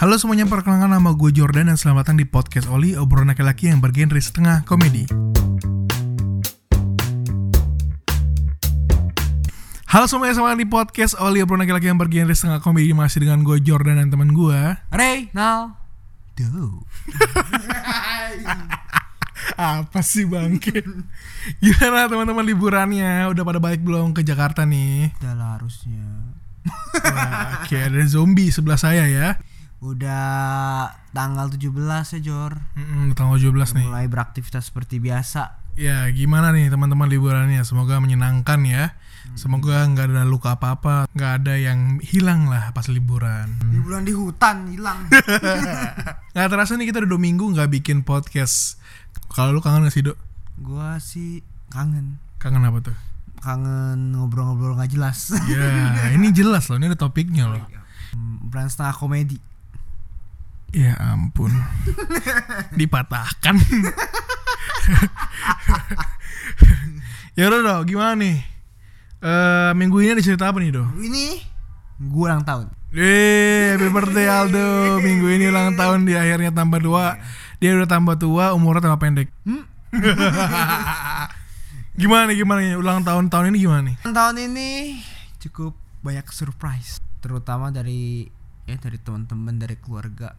Halo semuanya, perkenalkan nama gue Jordan dan selamat datang di podcast Oli, obrolan laki-laki yang bergenre setengah komedi. Halo semuanya, selamat datang di podcast Oli, obrolan laki-laki yang bergenre setengah komedi masih dengan gue Jordan dan teman gue. Ray, now, do. Apa sih bangke? Gimana teman-teman liburannya? Udah pada balik belum ke Jakarta nih? Udah lah harusnya. Wah, ada zombie sebelah saya ya. Udah tanggal 17 ya Jor. Mm-mm, tanggal 17 nih. Mulai beraktivitas seperti biasa. Ya, gimana nih teman-teman liburannya? Semoga menyenangkan ya. Semoga nggak ada luka apa-apa, nggak ada yang hilang lah pas liburan. Liburan di hutan hilang. Nggak terasa nih kita udah dua minggu nggak bikin podcast. Kalau lu kangen gak sih, Dok? Gua sih kangen. Kangen apa tuh? Kangen ngobrol-ngobrol nggak jelas. Ya, ini jelas loh, ini ada topiknya loh. Hmm, Brand setengah komedi. Ya ampun. Dipatahkan. ya udah dong, gimana nih? Eh minggu ini ada cerita apa nih, Do? Ini gua ulang tahun. Eh, happy birthday Aldo. Minggu ini ulang tahun di akhirnya tambah dua. Dia udah tambah tua, umurnya tambah pendek. Hmm? gimana nih, gimana nih? Ulang tahun tahun ini gimana nih? Ulang tahun ini cukup banyak surprise, terutama dari ya dari teman-teman dari keluarga.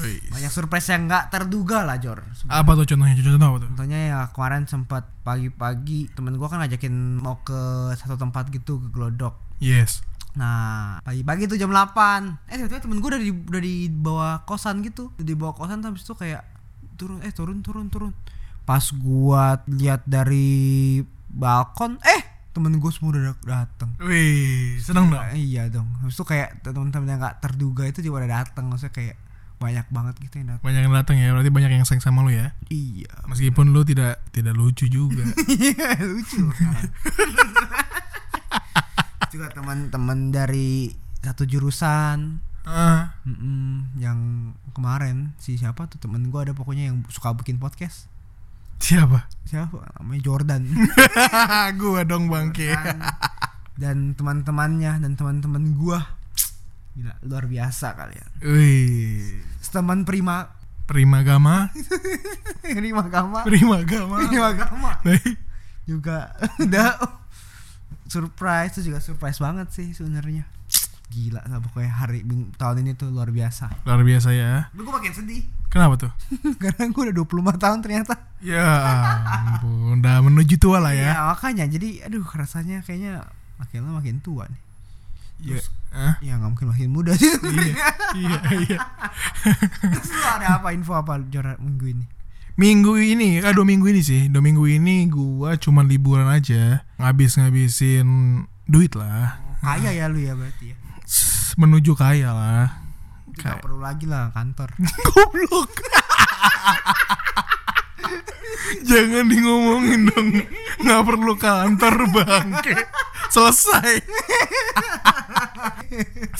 Banyak surprise yang nggak terduga lah Jor. Apa tuh contohnya? Contoh apa tuh? Contohnya ya kemarin sempat pagi-pagi temen gua kan ngajakin mau ke satu tempat gitu ke Glodok. Yes. Nah pagi-pagi tuh jam 8 Eh tiba-tiba temen gua udah di, udah di bawah kosan gitu Udah di bawah kosan habis itu kayak turun eh turun turun turun Pas gua lihat dari balkon eh temen gua semua udah dateng Wih, seneng dong. Iya dong Habis itu kayak temen-temen yang gak terduga itu juga udah dateng Maksudnya kayak banyak banget gitu yang dateng Banyak yang datang ya, berarti banyak yang sayang sama lu ya. Iya. Meskipun lu tidak tidak lucu juga. Iya lucu. Juga teman-teman dari satu jurusan. Mm-mm, yang kemarin si siapa tuh temen gue ada pokoknya yang suka bikin podcast. Siapa? siapa? Namanya Jordan. Gua dong bangke. Dan- dan teman-temannya dan teman-teman gue gila luar biasa kalian. Wih, teman prima. Prima gama, prima gama. Prima gama. prima gama. Juga udah. Surprise itu juga surprise banget sih sebenarnya. Gila lah pokoknya hari tahun ini tuh luar biasa. Luar biasa ya. Lu gue makin sedih? Kenapa tuh? Karena gue udah 25 tahun ternyata. Ya ampun, udah menuju tua lah ya. Ya makanya. Jadi aduh rasanya kayaknya makin lama makin tua nih Iya. Hah? Ya nggak mungkin makin muda sih Iya, iya, iya. Terus lu ada apa info apa Jora minggu ini Minggu ini, ah dua minggu ini sih, dua minggu ini gua cuma liburan aja, ngabis-ngabisin duit lah, Kaya ya lu ya berarti ya menuju kaya lah. Gak perlu lagi lah kantor goblok. Jangan di ngomongin dong, nggak perlu kantor bangke. Selesai.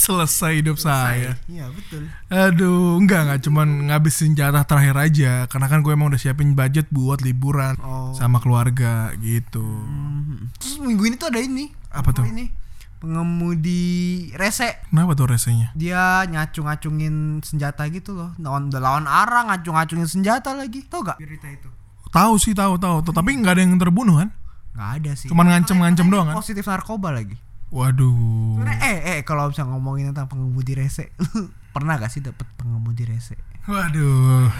Selesai hidup saya. Iya betul Aduh, enggak enggak cuman ngabisin jatah terakhir aja karena kan gue emang udah siapin budget buat liburan Oh sama keluarga gitu. Hmm. Terus minggu ini tuh ada ini Apa tuh? Ini Pengemudi rese Kenapa tuh resenya? Dia ngacung-ngacungin senjata gitu loh Lawan, lawan arah ngacung-ngacungin senjata lagi Tau gak berita itu? Tahu sih tahu tahu, tapi nggak ada yang terbunuh kan? Gak ada sih Cuman ngancem-ngancem doang kan? Positif narkoba lagi Waduh. Sebenernya, eh eh kalau bisa ngomongin tentang pengemudi rese, pernah gak sih dapet pengemudi rese? Waduh.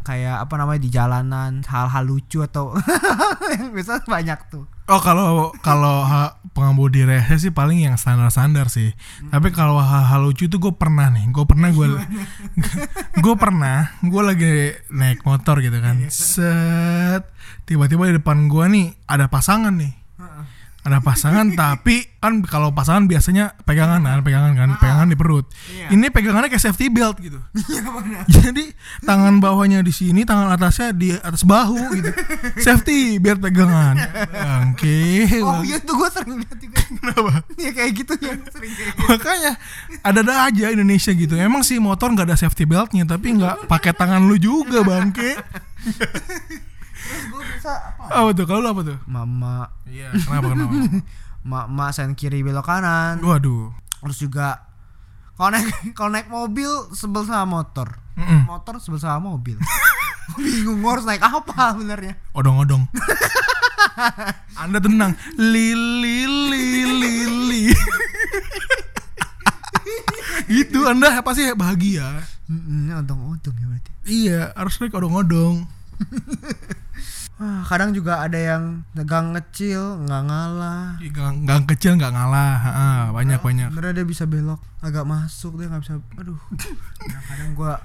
Kayak apa namanya di jalanan hal-hal lucu atau yang biasa banyak tuh. Oh kalau kalau pengemudi rese sih paling yang standar-standar sih. Tapi kalau hal-hal lucu itu gue pernah nih. Gue pernah gue gue pernah gue lagi naik motor gitu kan. Set tiba-tiba di depan gue nih ada pasangan nih. Ada pasangan tapi kan kalau pasangan biasanya pegangan kan, pegangan kan, pegangan di perut. Iya. Ini pegangannya kayak safety belt gitu. Iya. Jadi tangan bawahnya di sini, tangan atasnya di atas bahu gitu. Safety biar pegangan. Bangke. Oh iya tuh gue sering lihat juga. Kenapa? Iya kayak gitu ya sering kayak gitu. Makanya ada-ada aja Indonesia gitu. Emang sih motor nggak ada safety beltnya, tapi nggak pakai tangan lu juga bangke. Terus gue bisa apa? Apa tuh? Kalau lu apa tuh? Mama, Iya. Kenapa kenapa? mama sen kiri belok kanan. Waduh. Terus juga Kalau naik kalau naik mobil sebel sama motor. Mm-mm. Motor sebel sama mobil. Bingung harus naik apa sebenarnya. Odong-odong. Anda tenang. Lili lili li. gitu Anda pasti bahagia. Heeh, untung-untung ya berarti. Iya, harus naik odong-odong. Wah, kadang juga ada yang gang kecil nggak ngalah. Gang, gang kecil nggak ngalah, Ah, banyak banyak. Sebenarnya dia bisa belok agak masuk dia nggak bisa. Aduh. Kadang gua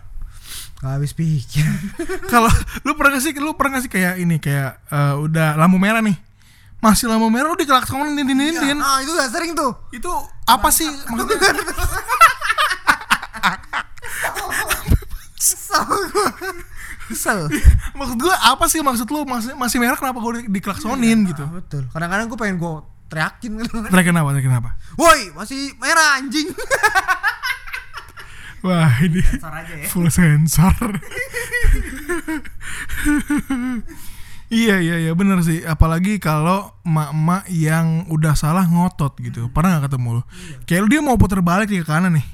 nggak habis pikir. Kalau lu pernah gak sih, lu pernah gak sih kayak ini kayak eh, udah lampu merah nih, masih lampu merah lu dikelaksonin din din din, din. ah itu udah sering tuh. Itu apa sih maksudnya? Kesel gua. Kesel. Maksud gua apa sih maksud lu masih masih merah kenapa gua di- dikelaksonin gitu? Ah, betul. Kadang-kadang gua pengen gua teriakin gitu. Mereka kenapa? Mereka kenapa? Woi, masih merah anjing. Wah ini Sensor aja ya. full sensor. iya iya iya bener sih. Apalagi kalau emak-emak yang udah salah ngotot gitu. Pernah nggak ketemu lu? Kayak lu dia mau putar balik ke kanan nih.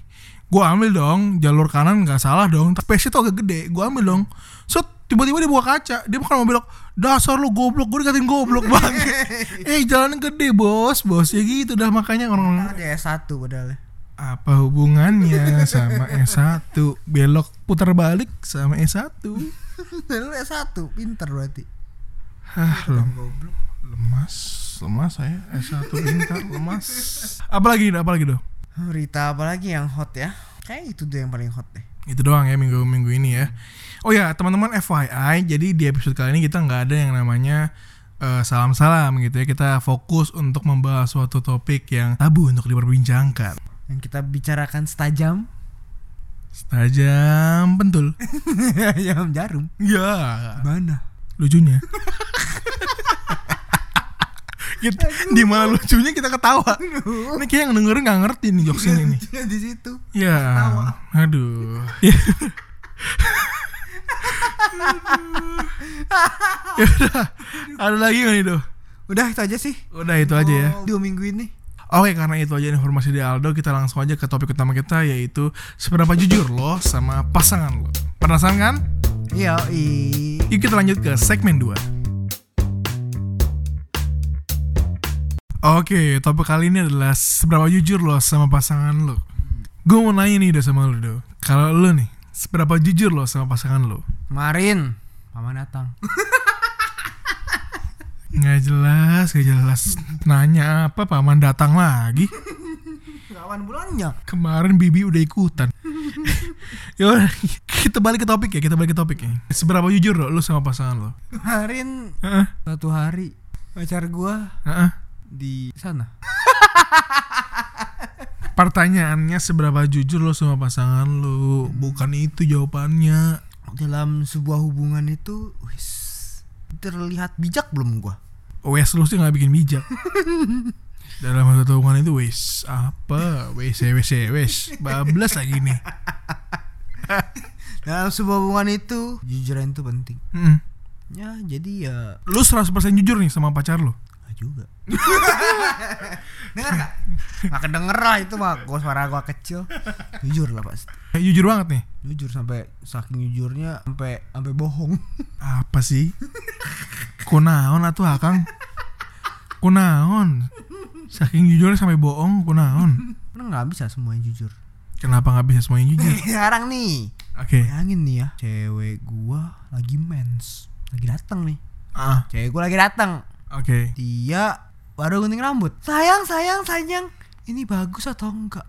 Gua ambil dong jalur kanan nggak salah dong. Tapi space tuh agak gede. Gua ambil dong. Set tiba-tiba dia buka kaca. Dia bukan mau belok. Dasar lu goblok. Gue dikatain goblok banget. eh jalan gede bos bos ya gitu dah makanya orang-orang Ada S1 padahal. apa hubungannya sama S1 belok putar balik sama S1 Lu S1, pinter berarti. Hah, lem Goblok. lemas lemas saya S1 pintar lemas apalagi apalagi dong Berita apa lagi yang hot ya? Kayak itu deh yang paling hot deh. itu doang ya minggu minggu ini ya oh ya teman-teman FYI jadi di episode kali ini kita nggak ada yang namanya eh, salam-salam gitu ya kita fokus untuk membahas suatu topik yang tabu untuk diperbincangkan Yang kita bicarakan setajam tajam pentul Jam jarum. ya Mana? lucunya kita, di mana lucunya kita ketawa. Ini kayak yang dengerin nggak ngerti nih jokesnya ini. Di situ. ya aduh. Ya udah. Ada lagi nggak nih doh Udah itu aja sih. udah itu aja ya. Dua minggu ini. Oke karena itu aja informasi dari Aldo kita langsung aja ke topik utama kita yaitu seberapa jujur lo sama pasangan lo. Penasaran kan? Iya. Yuk kita lanjut ke segmen 2 Oke, topik kali ini adalah seberapa jujur lo sama pasangan lo. Gue mau nanya nih udah sama lo do. Kalau lo nih, seberapa jujur lo sama pasangan lo? Kemarin Mama datang. Nggak jelas, nggak jelas. Nanya apa, paman datang lagi. Kawan bulannya. Kemarin Bibi udah ikutan. Yaudah, kita balik ke topik ya, kita balik ke topik ya. Seberapa jujur lo, lo sama pasangan lo? Kemarin Heeh, satu hari pacar gua heeh. Di sana. Pertanyaannya seberapa jujur lo sama pasangan lo? Bukan itu jawabannya. Dalam sebuah hubungan itu wis terlihat bijak belum gua? Wes lu sih nggak bikin bijak. Dalam satu hubungan itu wes apa? Wes wes wes bablas lagi nih. Dalam sebuah hubungan itu jujuran itu penting. Mm. Ya, jadi ya Lu 100% jujur nih sama pacar lo. Juga. Dengar gak? Gak kedenger lah itu mah gua suara gua kecil. Jujur lah pasti. Eh, jujur banget nih. Jujur sampai saking jujurnya sampai sampai bohong. Apa sih? Kunaon atuh Akang? Kunaon? Saking jujurnya sampai bohong, kunaon? Karena nggak bisa semuanya jujur. Kenapa nggak bisa semuanya jujur? Sekarang nih, Oke. bayangin nih ya, cewek gua lagi mens, lagi datang nih. Ah, Cewek gua lagi datang. Oke. Dia baru gunting rambut. Sayang, sayang, sayang. Ini bagus atau enggak?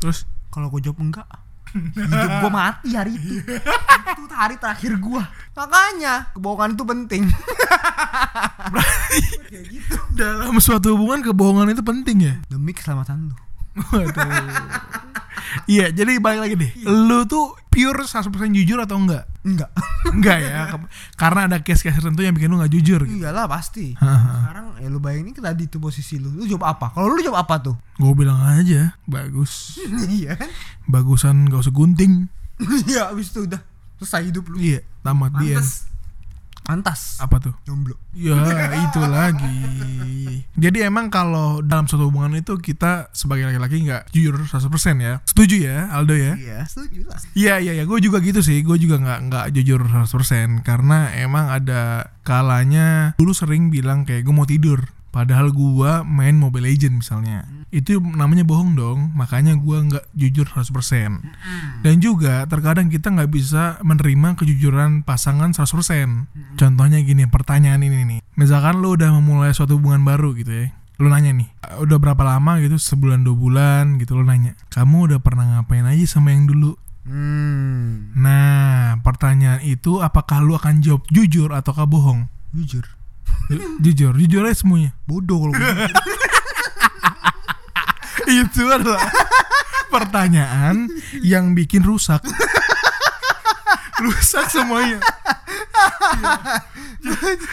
Terus Kalau gue jawab enggak, hidup gue mati hari itu. itu hari terakhir gue. Makanya kebohongan itu penting. Gitu. dalam suatu hubungan kebohongan itu penting ya? Demi keselamatan lu. Waduh. Iya, jadi balik lagi deh. Lu tuh pure 100% jujur atau enggak? Enggak. Enggak ya. ke- Karena ada case-case tertentu yang bikin lu nggak jujur gitu. Iyalah pasti. Sekarang ya lu bayangin kan tadi tuh posisi lu. Lu jawab apa? Kalau lu jawab apa tuh? Gue bilang aja, bagus. Iya kan? Bagusan gak usah gunting. Iya, abis itu udah selesai hidup lu. Iya, tamat dia. Pantas. Apa tuh? Jomblo. Ya itu lagi. Jadi emang kalau dalam suatu hubungan itu kita sebagai laki-laki nggak jujur 100% ya. Setuju ya Aldo ya? Iya, setuju lah. Iya iya iya, gue juga gitu sih. Gue juga nggak nggak jujur 100% karena emang ada kalanya dulu sering bilang kayak gue mau tidur. Padahal gua main Mobile Legend misalnya. Itu namanya bohong dong. Makanya gua nggak jujur 100%. Dan juga terkadang kita nggak bisa menerima kejujuran pasangan 100%. Contohnya gini, pertanyaan ini nih. Misalkan lu udah memulai suatu hubungan baru gitu ya. Lu nanya nih, udah berapa lama gitu, sebulan dua bulan gitu lu nanya. Kamu udah pernah ngapain aja sama yang dulu? Hmm. Nah, pertanyaan itu apakah lu akan jawab jujur ataukah bohong? Jujur. Ju- jujur, jujur aja semuanya. Bodoh kalau gue. itu adalah pertanyaan yang bikin rusak. rusak semuanya.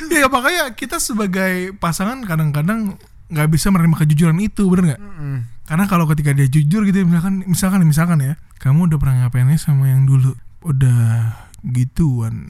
Iya. ya makanya kita sebagai pasangan kadang-kadang nggak bisa menerima kejujuran itu, bener nggak? Mm-mm. Karena kalau ketika dia jujur gitu, misalkan, misalkan, misalkan ya, kamu udah pernah ngapain aja sama yang dulu, udah gituan.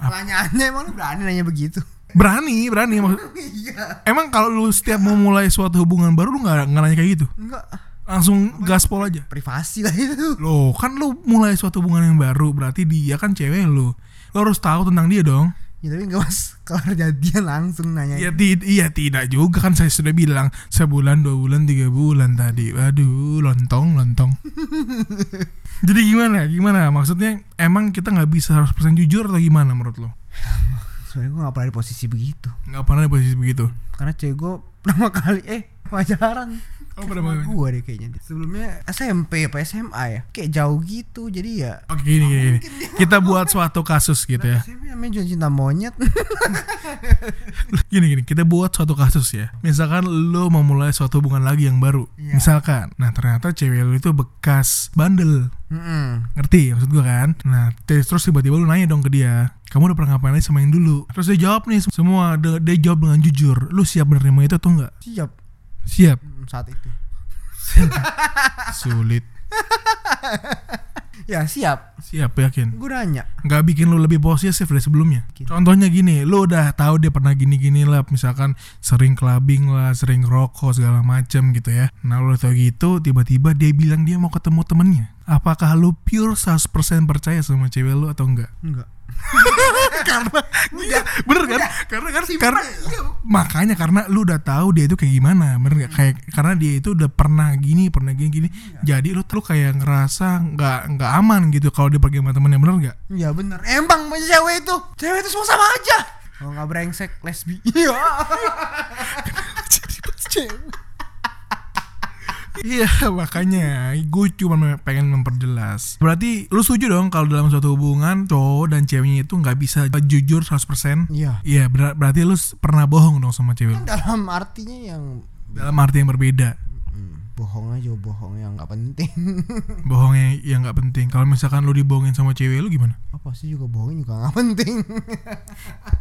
Pertanyaannya emang lu berani nanya begitu? Berani, berani. maksud- Iya. Emang kalau lu setiap mau mulai suatu hubungan baru lu nggak nggak nanya kayak gitu? Enggak. Langsung gaspol aja. Privasi lah itu. Loh, kan lu mulai suatu hubungan yang baru, berarti dia kan cewek lu. Lu harus tahu tentang dia dong. Ya tapi enggak mas Kalau jadian langsung nanya Ya iya tidak juga kan saya sudah bilang sebulan, dua bulan, tiga bulan tadi. Waduh, lontong, lontong. Jadi gimana? Gimana? Maksudnya emang kita nggak bisa 100% jujur atau gimana menurut lo? Sebenernya gue gak pernah di posisi begitu Nggak pernah di posisi begitu. Karena cewek gue pertama kali Eh pacaran Oh, pertama kali. gue deh kayaknya Sebelumnya SMP apa SMA ya Kayak jauh gitu Jadi ya Oke gini, gini, gini. Kita buat suatu kasus gitu ya. SMP namanya cinta monyet Gini gini, kita buat suatu kasus ya. Misalkan lo mau mulai suatu hubungan lagi yang baru. Iya. Misalkan, nah ternyata cewek lo itu bekas bandel. Mm-mm. Ngerti maksud gua kan? Nah, terus terus tiba-tiba lu nanya dong ke dia, kamu udah pernah ngapain aja sama yang dulu? Terus dia jawab nih semua, dia, dia jawab dengan jujur. Lu siap menerima itu atau enggak? Siap Siap. Saat itu Sulit. Ya siap Siap yakin. Gue nanya Nggak bikin lu lebih posesif dari sebelumnya. Bikin. Contohnya gini, lu udah tahu dia pernah gini-gini lah, misalkan sering clubbing lah, sering rokok segala macem gitu ya. Nah lu udah tahu gitu, tiba-tiba dia bilang dia mau ketemu temennya. Apakah lu pure 100% percaya sama cewek lu atau enggak? Enggak karena iya, bener kan? karena kan karena iya, makanya karena lu udah tahu dia itu kayak gimana bener gak kayak karena dia itu udah pernah gini pernah gini gini. Jadi lu tuh kayak ngerasa nggak nggak aman gitu kalau dia pergi sama temennya bener gak Iya bener. Emang cewek itu? Cewek itu semua sama aja. Kalau gak brengsek lesbi. Iya. Cewek Iya makanya. Gue cuma pengen memperjelas. Berarti lu setuju dong kalau dalam suatu hubungan cowok dan ceweknya itu nggak bisa jujur 100% Iya. Iya ber- berarti lu pernah bohong dong sama cewek lu? Dalam artinya yang Dalam arti yang berbeda. Bohong aja bohong yang nggak penting. Bohongnya yang nggak penting. Kalau misalkan lu dibohongin sama cewek lu gimana? Apa sih juga bohong juga nggak penting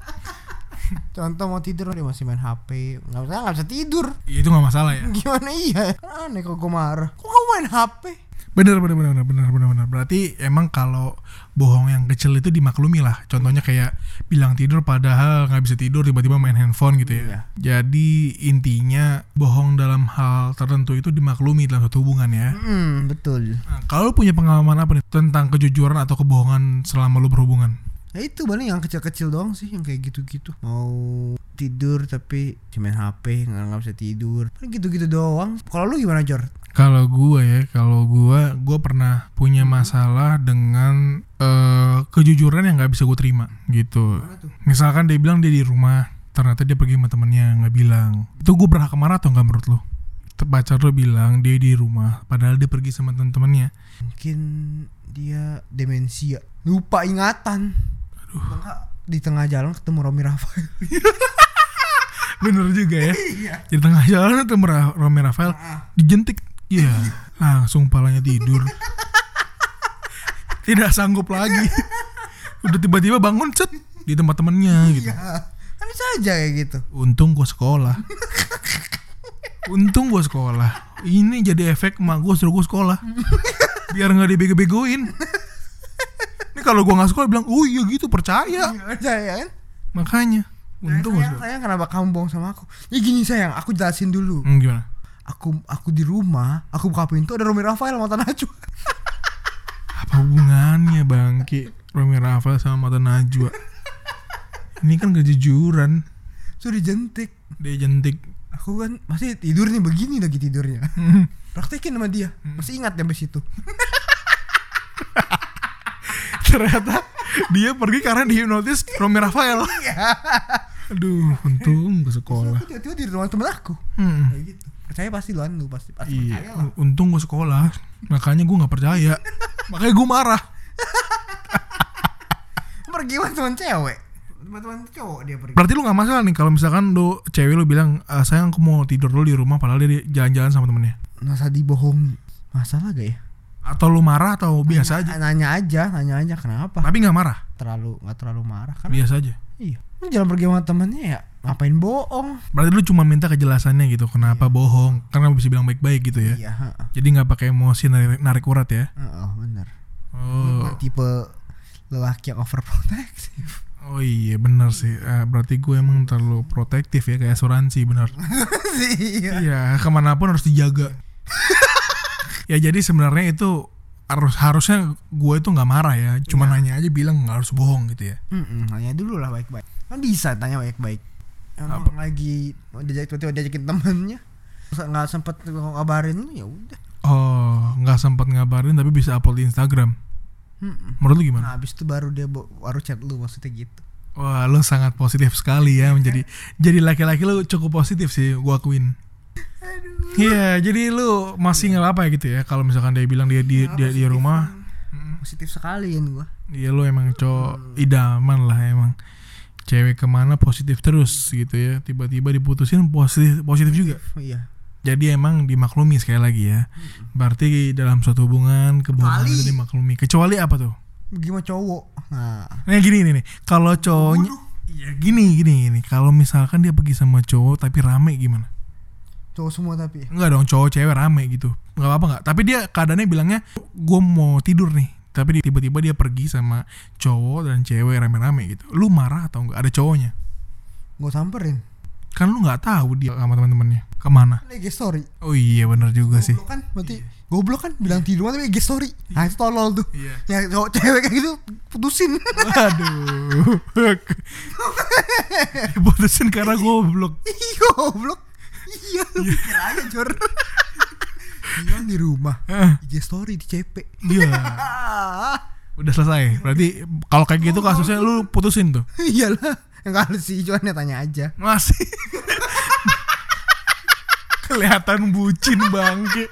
contoh mau tidur dia masih main HP nggak bisa nggak bisa tidur. Ya, itu nggak masalah ya. Gimana iya? Kan aneh kalau gue marah. Kok kamu main HP bener bener bener bener bener bener berarti emang kalau bohong yang kecil itu dimaklumi lah. Contohnya kayak bilang tidur padahal nggak bisa tidur tiba-tiba main handphone gitu ya. Iya. jadi intinya bohong dalam hal tertentu itu dimaklumi dalam satu hubungan ya. Hmm betul. Nah, kalau punya pengalaman apa nih tentang kejujuran atau kebohongan selama lu berhubungan ya itu paling yang kecil-kecil doang sih yang kayak gitu-gitu mau tidur tapi cuma main HP nggak nggak bisa tidur paling gitu-gitu doang kalau lu gimana Jor Kalau gua ya, kalau gua gua pernah punya masalah dengan eh, kejujuran yang nggak bisa gue terima gitu. Misalkan dia bilang dia di rumah, ternyata dia pergi sama temennya nggak bilang. Itu gue berhak marah atau nggak menurut lo? Pacar lo bilang dia di rumah, padahal dia pergi sama temen-temennya. mungkin dia demensia lupa ingatan Aduh. di tengah jalan ketemu Romi Rafael Bener juga ya. iya Di tengah jalan Ra- Romi Rafael dijentik, iya langsung palanya tidur. Tidak sanggup lagi. Udah tiba-tiba bangun set di tempat temennya gitu. iya kan bisa aja kayak gitu Untung gue sekolah. Untung gue sekolah. Ini jadi efek emak gue suruh gue sekolah. Biar nggak dibego-begoin. Ini kalau gue nggak sekolah bilang oh iya gitu percaya Percaya kan? makanya untung sayang, gak sayang kenapa kamu bohong sama aku? Ya gini sayang, aku jelasin dulu. hmm, gimana Aku aku di rumah, aku buka pintu ada Romi Rafael sama Najwa. apa hubungannya bangki Romi Rafael sama mata Najwa ini kan kejujuran So dijentik. dia jentik Aku kan masih tidur nih begini lagi tidurnya. Hmm. Praktekin sama dia. Masih ingat sampai situ. ternyata dia pergi karena dihipnotis Romi Rafael aduh untung ke sekolah Aku tiba-tiba di rumah temen aku. Hmm. Kayak gitu. Percaya pasti lu lu pasti pasti Iya, percaya lah. untung gue sekolah. Makanya gue nggak percaya. Makanya gue marah. Pergi sama teman cewek. Teman-teman cowok dia pergi. Berarti lu nggak masalah nih kalau misalkan lu cewek lu bilang "Ah, sayang aku mau tidur dulu di rumah padahal dia jalan-jalan sama temennya. Masa dibohong masalah gak ya? Atau lu marah atau biasa aja. Nanya aja, nanya aja kenapa? Tapi nggak marah, Terlalu nggak terlalu marah kan? biasa aja. Iya. Lu jalan pergi sama temennya ya ngapain bohong? Berarti lu cuma minta kejelasannya gitu, kenapa bohong? Karena bisa bilang baik-baik gitu ya. Iya, heeh. Jadi nggak pakai emosi narik, narik urat ya. Heeh, bener. Oh, Tipe lelaki yang overprotective. oh iya bener sih. Eh, berarti gue emang terlalu protektif ya kayak asuransi bener. iya. Iya, ke mana pun harus dijaga. ya jadi sebenarnya itu harus harusnya gue itu nggak marah ya, cuma nanya aja bilang nggak harus bohong gitu ya. Mm-mm, nanya dulu lah baik-baik. Kan bisa tanya baik-baik. Emang lagi mau diajak tiba-tiba diajakin temennya nggak sempet ngabarin lu ya udah. Oh, nggak sempat ngabarin tapi bisa upload di Instagram. Mm-mm. Menurut lu gimana? Nah, habis itu baru dia baru chat lu maksudnya gitu. Wah, lu sangat positif sekali ya menjadi jadi laki-laki lu cukup positif sih, gua akuin. Iya, jadi lu masih apa-apa ya gitu ya kalau misalkan dia bilang dia di dia di rumah, Positif sekali kan gua. Iya lu emang cowok idaman lah emang. Cewek ke mana positif terus gitu ya tiba-tiba diputusin positif positif juga. Iya. jadi emang dimaklumi sekali lagi ya. Berarti dalam suatu hubungan kebohongan itu dimaklumi. Kecuali apa tuh? Gimana cowok? Nah, nah gini nih nih kalau cowoknya ya gini gini gini. Kalau misalkan dia pergi sama cowok tapi rame gimana cowok semua tapi. Enggak dong cowok cewek rame gitu nggak apa-apa nggak tapi dia keadaannya bilangnya gue mau tidur nih tapi tiba-tiba dia pergi sama cowok dan cewek rame-rame gitu lu marah atau enggak ada cowoknya Gue samperin. kan lu nggak tahu dia sama teman-temannya ke mana Lagi story. oh iya bener juga sih Goblok kan berarti goblok kan bilang tidur tapi lagi story. Nah, itu tolol tuh. iya Ya cowok cewek kayak gitu putusin. aduh diputusin karena goblok Iya goblok. Iya, lu pikir aja Jor. Bilang di rumah, IG story di CP. iya Ah, udah selesai berarti kalau kayak gitu kasusnya lu putusin tuh iyalah. Enggak sih, cuman ya tanya aja. masih kelihatan bucin bangke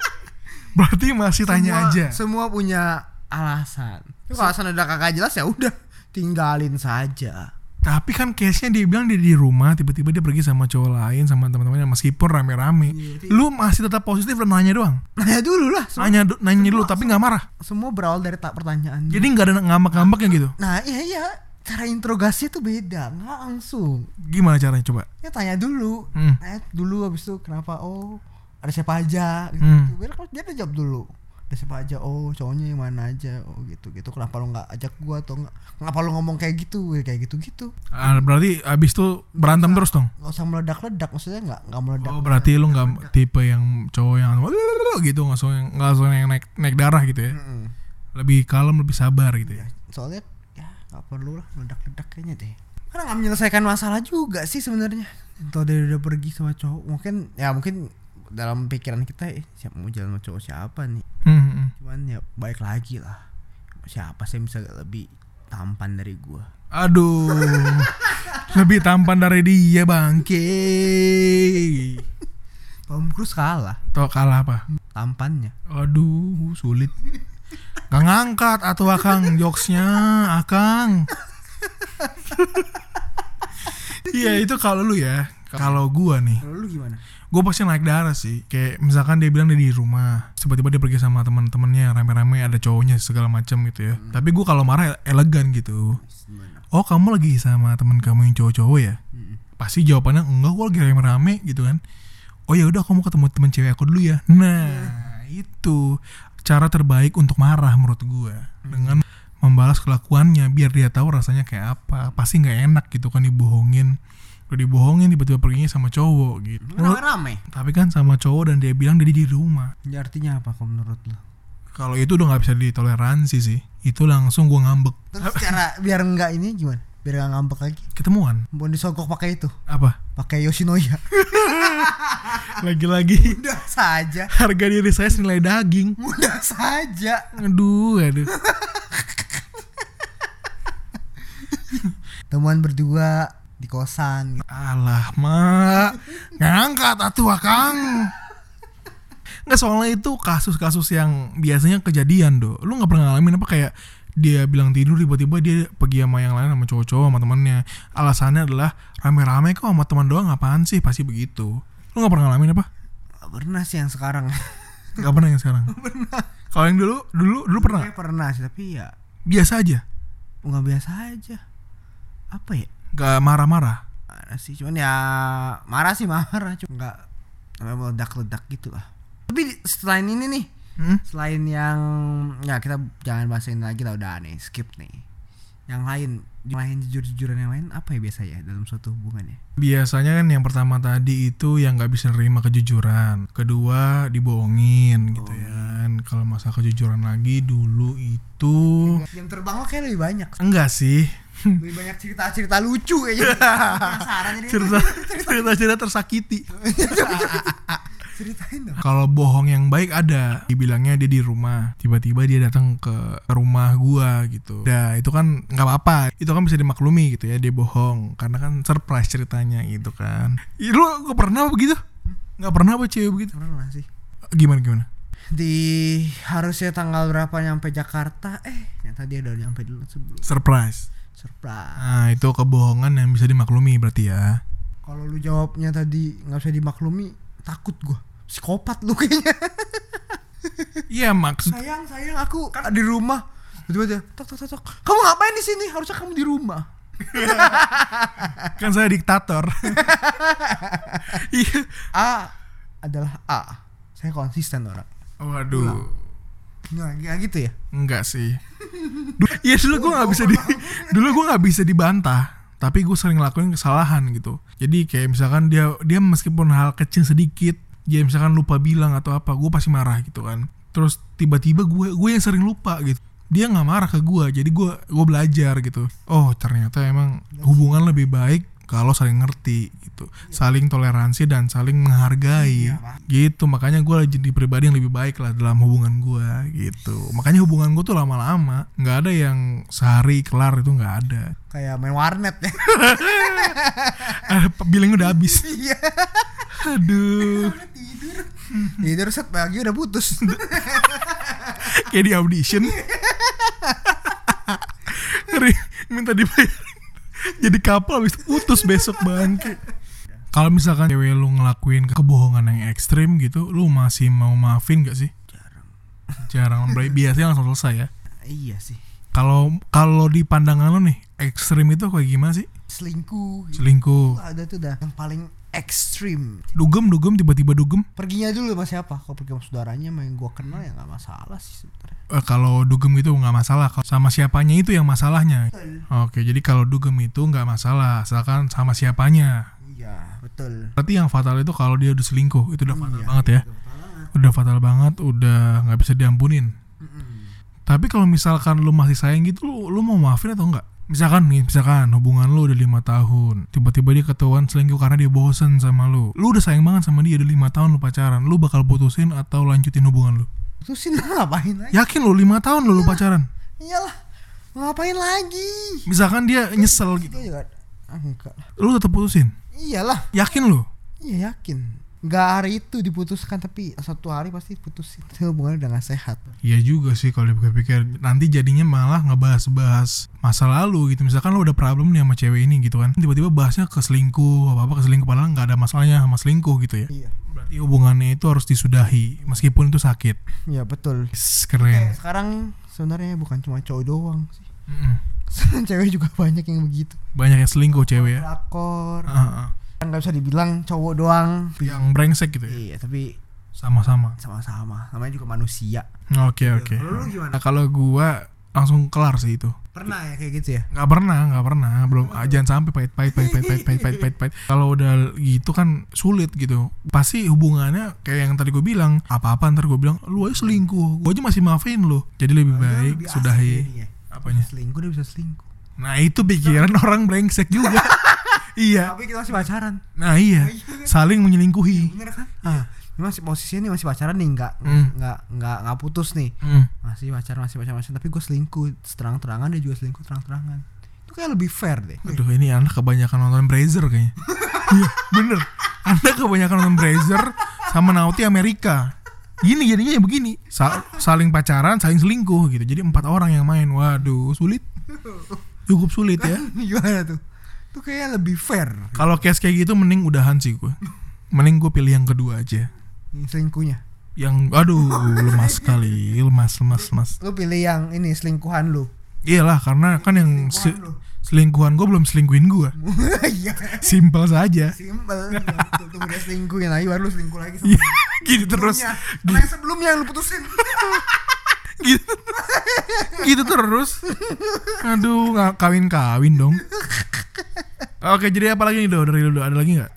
berarti masih tanya Semua- aja Semua punya alasan. Kalau alasan udah kagak jelas ya udah tinggalin saja. Tapi kan case-nya dia bilang dia di rumah tiba-tiba dia pergi sama cowok lain sama teman-temannya meskipun rame-rame. Iya, lu masih tetap positif dan nanya doang? Nanya dulu lah. Semua, nanya nanya dulu tapi nggak marah? Semua berawal dari tak pertanyaan. jadi nggak ada ngambek-ngambeknya gitu? Nah iya iya. Cara interogasi tuh beda nggak langsung. Gimana caranya coba? Ya tanya dulu. Hmm. tanya dulu habis itu kenapa? Oh ada siapa aja gitu, Hmm. biar kalau dia jawab dulu ada siapa aja oh cowoknya yang mana aja oh gitu gitu. Kenapa lo nggak ajak gua atau nggak kenapa lo ngomong kayak gitu? Ya, kayak gitu gitu Ah, berarti abis itu berantem terus dong? Nggak usah meledak ledak maksudnya nggak nggak meledak. Oh berarti lu nggak tipe yang cowok yang gitu nggak langsung yang nggak langsung yang naik naik darah gitu ya? Mm-mm. lebih kalem lebih sabar gitu ya? Soalnya ya nggak perlu lah meledak ledak kayaknya deh. Karena nggak menyelesaikan masalah juga sih sebenarnya. Atau dia udah pergi sama cowok mungkin ya mungkin dalam pikiran kita eh, siapa mau jalan sama cowok siapa nih? Hmm, hmm. cuman ya baik lagi lah. Siapa sih yang bisa lebih tampan dari gua? Aduh. Lebih tampan dari dia bangke. Tom Cruise kalah. Tau kalah apa? Tampannya. Aduh sulit. Gak ngangkat atau akang? Jokesnya akang. Iya itu kalau lu ya. Kalau gua nih. Kalau lu gimana gue pasti naik darah sih. Kayak misalkan dia bilang dia di rumah tiba-tiba dia pergi sama teman-temannya rame-rame ada cowoknya segala macam gitu ya. Tapi gue kalau marah elegan gitu. Oh kamu lagi sama teman kamu yang cowok-cowok ya? Pasti jawabannya enggak gue lagi rame-rame gitu kan. Oh ya udah kamu ketemu teman cewek aku dulu ya. Nah itu cara terbaik untuk marah menurut gue dengan membalas balas kelakuannya biar dia tahu rasanya kayak apa. Pasti nggak enak gitu kan dibohongin udah dibohongin tiba-tiba perginya sama cowok gitu Rame rame. tapi kan sama cowok dan dia bilang dia di rumah Ya, artinya apa kalau menurut lo? kalau itu udah nggak bisa ditoleransi sih itu langsung gua ngambek Terus cara biar enggak ini gimana? Biar enggak ngambek lagi. ketemuan Mau disogok pakai itu, apa pakai Yoshinoya. lagi-lagi Mudah saja. harga diri saya senilai daging Mudah saja. aduh aduh Temuan berdua di kosan. alah mak. Ngangkat atuh kang nggak soalnya itu kasus-kasus yang biasanya kejadian do. Lu nggak pernah ngalamin apa kayak dia bilang tidur tiba-tiba dia pergi sama yang lain sama cowok-cowok sama temennya. Alasannya adalah rame-rame kok sama teman doang apaan sih? Pasti begitu. Lu nggak pernah ngalamin apa? Gak pernah sih yang sekarang. nggak pernah yang sekarang? Kalau yang dulu dulu dulu pernah? Pernah sih, tapi ya biasa aja? nggak biasa aja. Apa ya? Nggak marah-marah Marah sih, cuman ya marah sih marah, cuma nggak meledak-ledak gitu lah. Tapi selain ini nih, hmm? selain yang ya kita jangan bahas ini lagi lah udah nih skip nih yang lain yang lain jujur-jujuran yang lain apa ya biasanya dalam suatu hubungan ya Biasanya kan yang pertama tadi itu yang nggak bisa nerima kejujuran, kedua dibohongin gitu ya. kan. Kalau masa kejujuran lagi dulu itu yang terbang lo kayak lebih banyak enggak sih. Lebih banyak cerita-cerita lucu kayaknya penasaran jadi cerita cerita cerita tersakiti. ceritain dong Kalau bohong yang baik ada, dibilangnya dia di rumah, tiba-tiba dia datang ke rumah gua gitu. Nah itu kan nggak apa-apa, itu kan bisa dimaklumi gitu ya dia bohong, karena kan surprise ceritanya gitu kan. Ih, Lu gak pernah begitu? Nggak pernah apa cewek begitu? pernah sih Gimana gimana? di harusnya tanggal berapa nyampe Jakarta eh ternyata dia udah nyampe dulu sebelum Surprise. Surprise. Nah itu kebohongan yang bisa dimaklumi berarti ya. kalau lu jawabnya tadi nggak bisa dimaklumi takut gua. Psikopat lu kayaknya. Iya maksud sayang sayang aku kan di rumah. Tiba-tiba tok tok tok tok. Kamu ngapain di sini? Harusnya kamu di rumah. Kan saya diktator. Iya. A adalah A. Saya konsisten orang Waduh. nggak nggak gitu ya Enggak sih. Du- Iya dulu gue nggak bisa di, dulu gue nggak bisa dibantah. Tapi gue sering ngelakuin kesalahan gitu. Jadi kayak misalkan dia dia meskipun hal kecil sedikit, dia misalkan lupa bilang atau apa, gue pasti marah gitu kan. Terus tiba-tiba gue gue yang sering lupa gitu. Dia nggak marah ke gue, jadi gue gue belajar gitu. Oh ternyata emang hubungan lebih baik kalau saling ngerti gitu, saling toleransi dan saling menghargai gitu. Makanya gue jadi pribadi yang lebih baik lah dalam hubungan gue gitu. Makanya hubungan gue tuh lama-lama nggak ada yang sehari kelar itu nggak ada. kayak main warnet ya Eh, billing udah habis. iya Aduh, tidur tidur set pagi udah putus kayak di audition. Minta dibayar. Jadi kapal habis putus besok bangke. Kalau misalkan cewek lu ngelakuin kebohongan yang ekstrim gitu, lu masih mau maafin gak sih? jarang Jarang, biasanya langsung selesai ya. iya sih Kalau kalau di pandangan lo nih, ekstrim itu kayak gimana sih? selingkuh gitu. Selingkuh. ada tuh dah yang paling ekstrim Dugem, dugem, tiba-tiba dugem. perginya dulu sama siapa kalau pergi sama saudaranya main gua kenal ya nggak masalah sih sebenarnya Eh, kalau dugem itu nggak masalah. Kalau sama siapanya itu yang masalahnya. Oke, jadi kalau dugem itu nggak masalah, asalkan sama siapanya. iya betul Berarti yang fatal itu kalau dia udah selingkuh, itu udah fatal Iya, banget ya. Udah fatal banget, udah nggak bisa diampunin. Mm-mm. Tapi kalau misalkan lu masih sayang gitu, lu, lu mau maafin atau enggak? Misalkan nih, misalkan hubungan lu udah lima tahun, tiba-tiba dia ketahuan selingkuh karena dia bosen sama lu. Lu udah sayang banget sama dia, udah lima tahun lu pacaran. Lu bakal putusin atau lanjutin hubungan lu? Terusin ngapain lagi Yakin lu lima tahun lu, lu pacaran? iyalah ngapain lagi Misalkan dia nyesel gitu, itu juga ah, enggak lah lu tetap putusin? iyalah Yakin lu? iya yakin nggak hari itu diputuskan tapi satu hari pasti putusin itu hubungannya udah gak sehat. Iya juga sih kalau dipikir-pikir. Nanti jadinya malah ngebahas-bahas masa lalu gitu. Misalkan lo udah problem nih sama cewek ini gitu kan. Tiba-tiba bahasnya ke selingkuh apa apa ke selingkuh padahal nggak ada masalahnya sama selingkuh gitu ya. Iya. Berarti hubungannya itu harus disudahi meskipun itu sakit. Iya betul. Keren. Sekarang sebenarnya bukan cuma cowok doang sih. Mm-mm. cewek juga banyak yang begitu. Banyak yang selingkuh cewek ya? Drakor. Ah, ah. Kan nggak bisa dibilang cowok doang. Yang brengsek gitu ya? Iya tapi sama-sama. Sama-sama. Namanya juga manusia. Oke oke. Kalau lu gimana? Nah, kalau gua langsung kelar sih itu. Pernah ya kayak gitu ya? nggak pernah nggak pernah. Belum ah, jangan sampai pahit pahit pahit pahit pahit pahit pahit pahit, pahit. kalau udah gitu kan sulit gitu. Pasti hubungannya kayak yang tadi gue bilang apa apa ntar gue bilang lu aja selingkuh. Gue aja masih maafin lu. Jadi lebih baik Lebih sudahi apanya. Selingkuh dia bisa selingkuh. nah itu pikiran orang brengsek juga iya Tapi kita masih pacaran. nah iya saling menyelingkuhi Bener kan? Ah, ini masih posisinya nih masih pacaran nih, nggak Hmm. nggak nggak nggak putus nih. Hmm. Masih pacaran, masih pacaran, masih tapi gue selingkuh terang-terangan dia juga selingkuh terang-terangan. Itu kayak lebih fair deh. Aduh ini anak kebanyakan nonton Brazzer kayaknya Iya bener Anda kebanyakan nonton Brazzer Sama Nauti Amerika Gini jadinya ya begini Sa- Saling pacaran saling selingkuh gitu Jadi empat orang yang main Waduh sulit Cukup sulit ya Gimana tuh? Itu kayak lebih fair. Kalau case kayak gitu mending udahan sih gue Mending gue pilih yang kedua aja selingkuhnya. Yang aduh lemas sekali Lemas lemas lemas Lu pilih yang ini selingkuhan lu. Iyalah karena kan yang se- Selingkuhan lu. selingkuhan gue belum selingkuhin gue Iya. Simpel saja Simpel. Tunggu dia selingkuhin lagi baru lu selingkuh lagi sama Iya, Gini terus sebelumnya. Yang sebelumnya yang lu putusin. gitu. Gitu terus. Aduh nggak kawin kawin dong. Oke jadi apa lagi nih do? Dari lu Do? ada lagi nggak?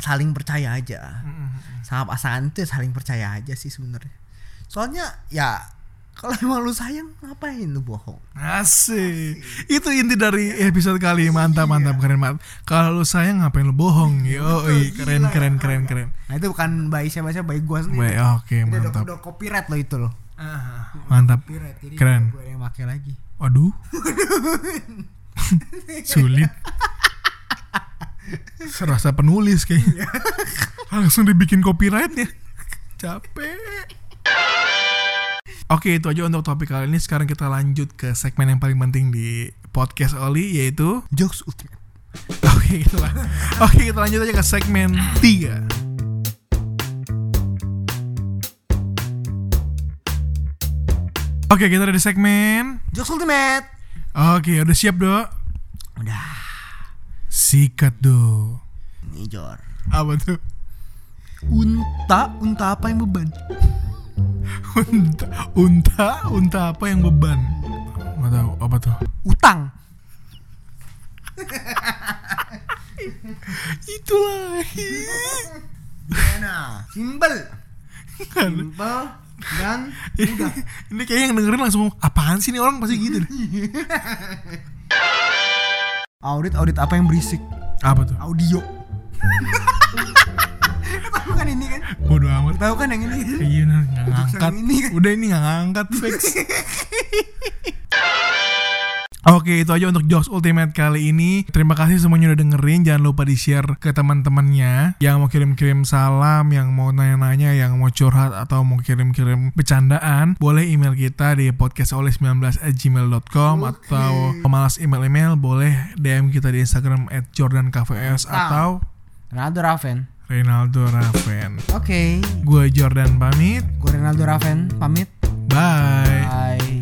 Saling percaya aja. Sama pasangan itu saling percaya aja sih sebenarnya. Soalnya ya kalau emang lu sayang ngapain lu bohong? asik. Itu inti dari episode kali mantap mantap keren banget. Kalau lu sayang ngapain lu bohong? Yo keren keren keren keren. Nah itu bukan baik siapa siapa baik gua sendiri. oke udah, mantap. udah copyright lo itu loh. Mantap. Copyright jadi Keren. gue yang pakai lagi. waduh. Sulit. Serasa penulis kayaknya. Langsung dibikin copyrightnya. Capek. Oke itu aja untuk topik kali ini. Sekarang kita lanjut ke segmen yang paling penting di podcast Oli Yaitu Jokes ultimate. Oke kita, Oke kita lanjut aja ke segmen 3 Oke kita ada di segmen Jokes ultimate. Oke udah siap dok Udah. Sikat do Nih Jor. Apa tuh? Unta, unta apa yang beban? Unta, unta, unta apa yang beban? Gak tahu apa tuh? Utang. Itulah. Nah, simpel. Simpel dan mudah. Ini kayaknya yang dengerin langsung apaan sih nih orang pasti gitu. Audit audit apa yang berisik? Apa tuh? Audio. Tahu kan ini kan? Bodoh amat. Tahu kan yang ini? Iya nah, nggak ngangkat. ini kan? Udah ini nggak ngangkat fix. Oke itu aja untuk Jokes Ultimate kali ini. Terima kasih semuanya udah dengerin. Jangan lupa di share ke teman-temannya Yang mau kirim-kirim salam Yang mau nanya-nanya Yang mau curhat Atau mau kirim-kirim bercandaan. Boleh email kita di podcastoleh19 Atau malas email-email Boleh DM kita di Instagram At JordanKVS Atau Ronaldo Raven. Reynaldo Raven. Oke. Gue Jordan pamit. Gue Ronaldo Raven pamit. Bye